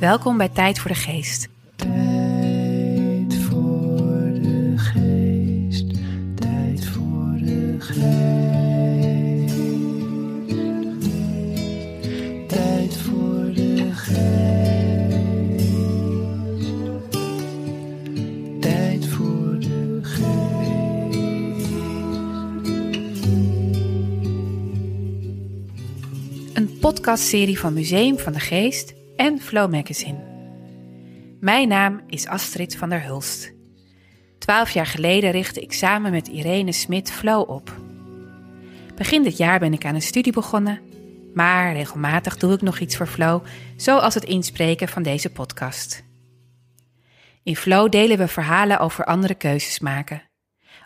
Welkom bij Tijd voor de Geest. Podcastserie van Museum van de Geest en Flow Magazine. Mijn naam is Astrid van der Hulst. Twaalf jaar geleden richtte ik samen met Irene Smit Flow op. Begin dit jaar ben ik aan een studie begonnen, maar regelmatig doe ik nog iets voor Flow, zoals het inspreken van deze podcast. In Flow delen we verhalen over andere keuzes maken,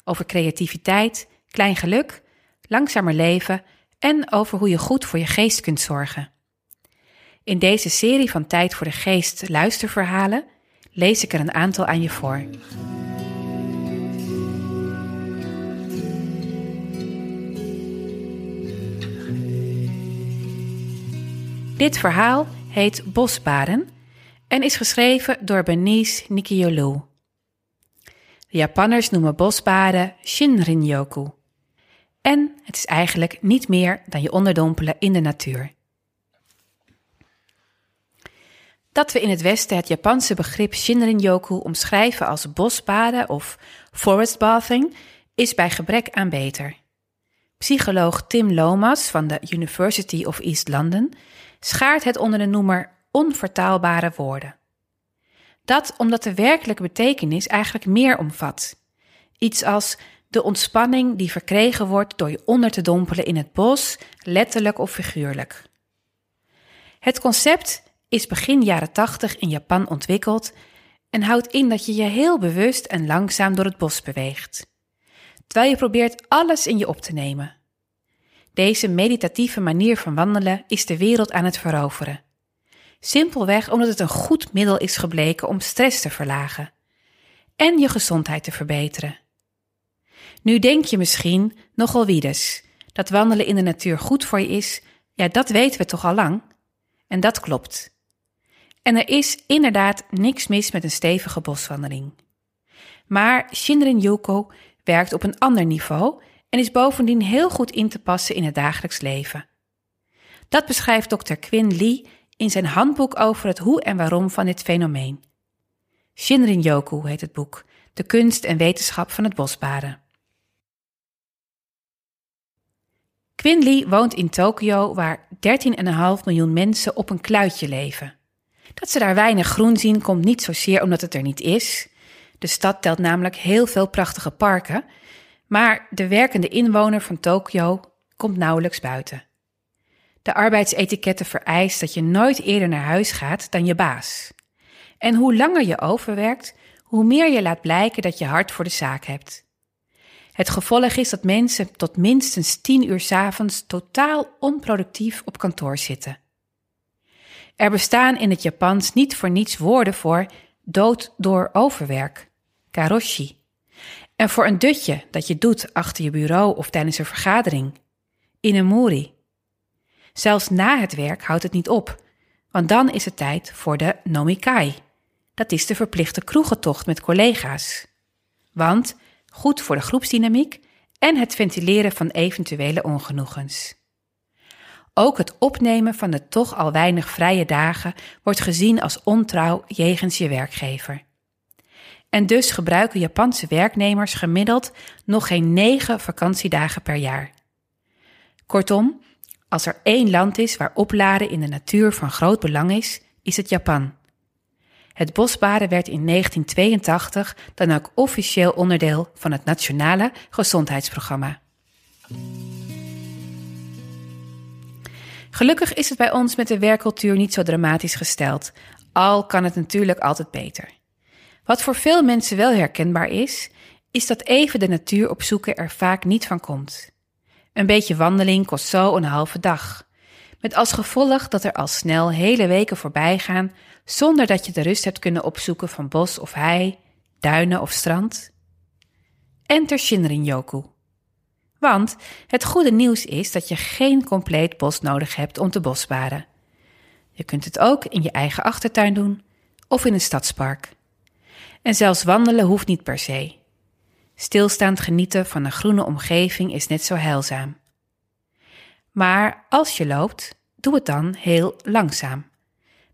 over creativiteit, klein geluk, langzamer leven en over hoe je goed voor je geest kunt zorgen. In deze serie van Tijd voor de Geest luisterverhalen lees ik er een aantal aan je voor. Dit verhaal heet Bosbaden en is geschreven door Benice Nikiolu. De Japanners noemen bosbaden Shinrin-yoku. En het is eigenlijk niet meer dan je onderdompelen in de natuur. Dat we in het Westen het Japanse begrip Shinrin-yoku omschrijven als bosbaden of forest bathing is bij gebrek aan beter. Psycholoog Tim Lomas van de University of East London schaart het onder de noemer onvertaalbare woorden. Dat omdat de werkelijke betekenis eigenlijk meer omvat. Iets als de ontspanning die verkregen wordt door je onder te dompelen in het bos, letterlijk of figuurlijk. Het concept is begin jaren 80 in Japan ontwikkeld en houdt in dat je je heel bewust en langzaam door het bos beweegt, terwijl je probeert alles in je op te nemen. Deze meditatieve manier van wandelen is de wereld aan het veroveren. Simpelweg omdat het een goed middel is gebleken om stress te verlagen en je gezondheid te verbeteren. Nu denk je misschien, nogal wiedes, dat wandelen in de natuur goed voor je is, ja, dat weten we toch al lang? En dat klopt. En er is inderdaad niks mis met een stevige boswandeling. Maar Shinrin-yoku werkt op een ander niveau en is bovendien heel goed in te passen in het dagelijks leven. Dat beschrijft Dr. Quinn Lee in zijn handboek over het hoe en waarom van dit fenomeen. Shinrin-yoku heet het boek, de kunst en wetenschap van het bosbaden. Quinn Lee woont in Tokio, waar 13,5 miljoen mensen op een kluitje leven. Dat ze daar weinig groen zien komt niet zozeer omdat het er niet is. De stad telt namelijk heel veel prachtige parken, maar de werkende inwoner van Tokio komt nauwelijks buiten. De arbeidsetiquette vereist dat je nooit eerder naar huis gaat dan je baas. En hoe langer je overwerkt, hoe meer je laat blijken dat je hart voor de zaak hebt. Het gevolg is dat mensen tot minstens 10 uur 's avonds totaal onproductief op kantoor zitten. Er bestaan in het Japans niet voor niets woorden voor dood door overwerk, karoshi. En voor een dutje dat je doet achter je bureau of tijdens een vergadering, inemuri. Zelfs na het werk houdt het niet op, want dan is het tijd voor de nomikai. Dat is de verplichte kroegentocht met collega's. Want goed voor de groepsdynamiek en het ventileren van eventuele ongenoegens. Ook het opnemen van de toch al weinig vrije dagen wordt gezien als ontrouw jegens je werkgever. En dus gebruiken Japanse werknemers gemiddeld nog geen negen vakantiedagen per jaar. Kortom, als er één land is waar opladen in de natuur van groot belang is, is het Japan. Het bosbaden werd in 1982 dan ook officieel onderdeel van het Nationale Gezondheidsprogramma. Gelukkig is het bij ons met de werkcultuur niet zo dramatisch gesteld, al kan het natuurlijk altijd beter. Wat voor veel mensen wel herkenbaar is, is dat even de natuur opzoeken er vaak niet van komt. Een beetje wandeling kost zo een halve dag. Met als gevolg dat er al snel hele weken voorbij gaan zonder dat je de rust hebt kunnen opzoeken van bos of hei, duinen of strand. Enter Shinrin-yoku. Want het goede nieuws is dat je geen compleet bos nodig hebt om te bosbaden. Je kunt het ook in je eigen achtertuin doen of in een stadspark. En zelfs wandelen hoeft niet per se. Stilstaand genieten van een groene omgeving is net zo heilzaam. Maar als je loopt, doe het dan heel langzaam,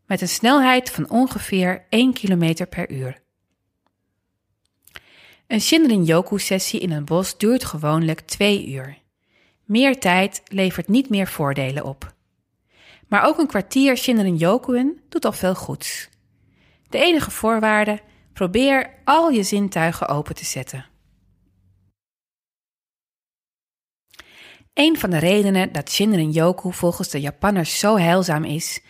met een snelheid van ongeveer 1 km per uur. Een Shinrin-yoku-sessie in een bos duurt gewoonlijk twee uur. Meer tijd levert niet meer voordelen op. Maar ook een kwartier Shinrin-yokuen doet al veel goeds. De enige voorwaarde, probeer al je zintuigen open te zetten. Een van de redenen dat Shinrin-yoku volgens de Japanners zo heilzaam is,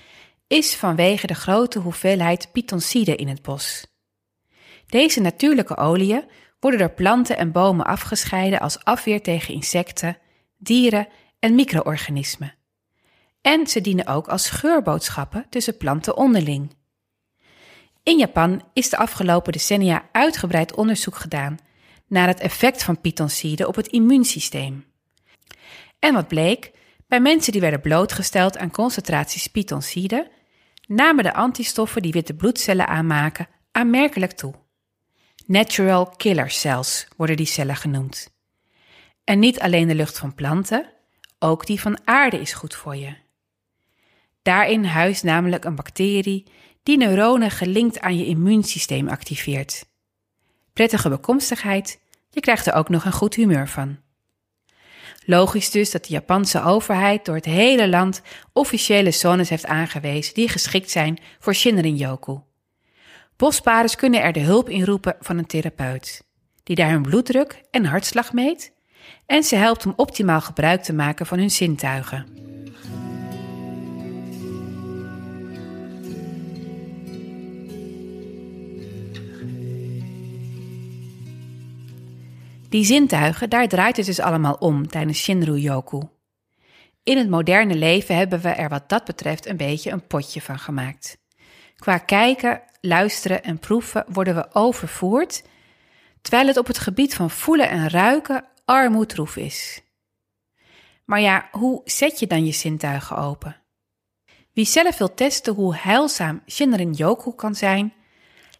is vanwege de grote hoeveelheid pitoncide in het bos. Deze natuurlijke oliën worden door planten en bomen afgescheiden als afweer tegen insecten, dieren en micro-organismen. En ze dienen ook als geurboodschappen tussen planten onderling. In Japan is de afgelopen decennia uitgebreid onderzoek gedaan naar het effect van pitoncide op het immuunsysteem. En wat bleek? Bij mensen die werden blootgesteld aan concentraties pitoncide, namen de antistoffen die witte bloedcellen aanmaken aanmerkelijk toe. Natural killer cells worden die cellen genoemd. En niet alleen de lucht van planten, ook die van aarde is goed voor je. Daarin huist namelijk een bacterie die neuronen gelinkt aan je immuunsysteem activeert. Prettige bekomstigheid, je krijgt er ook nog een goed humeur van. Logisch dus dat de Japanse overheid door het hele land officiële zones heeft aangewezen die geschikt zijn voor Shinrin-yoku. Bosparers kunnen er de hulp inroepen van een therapeut, die daar hun bloeddruk en hartslag meet en ze helpt om optimaal gebruik te maken van hun zintuigen. Die zintuigen, daar draait het dus allemaal om tijdens Shinru-yoku. In het moderne leven hebben we er wat dat betreft een beetje een potje van gemaakt. Qua kijken, luisteren en proeven worden we overvoerd, terwijl het op het gebied van voelen en ruiken armoedroef is. Maar ja, hoe zet je dan je zintuigen open? Wie zelf wil testen hoe heilzaam Shinrin-yoku kan zijn,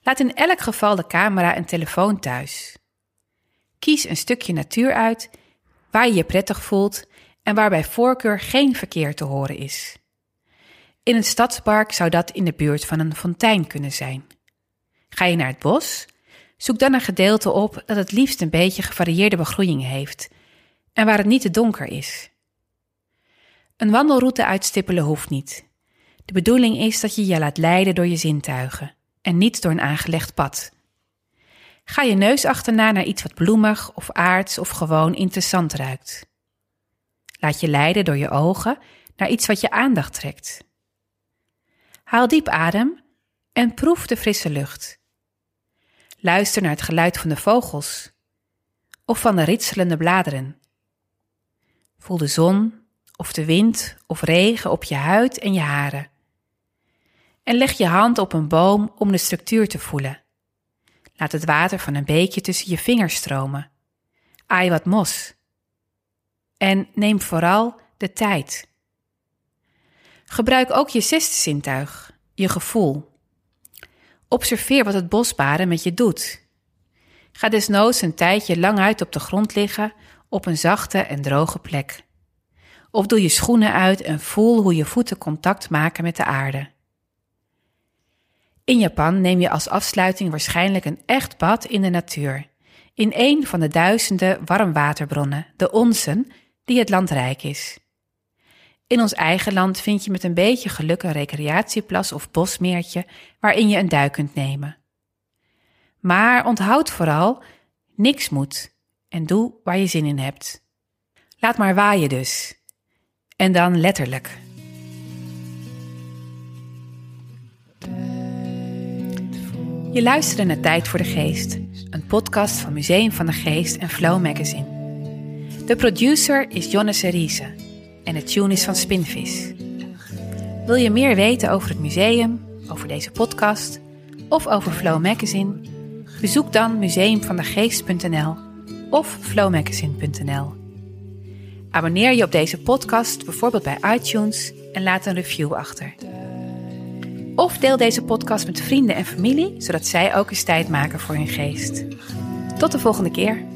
laat in elk geval de camera en telefoon thuis. Kies een stukje natuur uit waar je je prettig voelt en waar bij voorkeur geen verkeer te horen is. In een stadspark zou dat in de buurt van een fontein kunnen zijn. Ga je naar het bos? Zoek dan een gedeelte op dat het liefst een beetje gevarieerde begroeiing heeft en waar het niet te donker is. Een wandelroute uitstippelen hoeft niet. De bedoeling is dat je je laat leiden door je zintuigen en niet door een aangelegd pad. Ga je neus achterna naar iets wat bloemig of aards of gewoon interessant ruikt. Laat je leiden door je ogen naar iets wat je aandacht trekt. Haal diep adem en proef de frisse lucht. Luister naar het geluid van de vogels of van de ritselende bladeren. Voel de zon of de wind of regen op je huid en je haren. En leg je hand op een boom om de structuur te voelen. Laat het water van een beekje tussen je vingers stromen. Aai wat mos. En neem vooral de tijd. Gebruik ook je zesde zintuig, je gevoel. Observeer wat het bosbaden met je doet. Ga desnoods een tijdje lang uit op de grond liggen op een zachte en droge plek. Of doe je schoenen uit en voel hoe je voeten contact maken met de aarde. In Japan neem je als afsluiting waarschijnlijk een echt bad in de natuur, in een van de duizenden warmwaterbronnen, de onsen, die het land rijk is. In ons eigen land vind je met een beetje geluk een recreatieplas of bosmeertje waarin je een duik kunt nemen. Maar onthoud vooral, niks moet en doe waar je zin in hebt. Laat maar waaien dus. En dan letterlijk. Je luisterde naar Tijd voor de Geest, een podcast van Museum van de Geest en Flow Magazine. De producer is Jonne Seriese en de tune is van Spinvis. Wil je meer weten over het museum, over deze podcast of over Flow Magazine? Bezoek dan museumvandegeest.nl of flowmagazine.nl. Abonneer je op deze podcast bijvoorbeeld bij iTunes en laat een review achter. Of deel deze podcast met vrienden en familie, zodat zij ook eens tijd maken voor hun geest. Tot de volgende keer.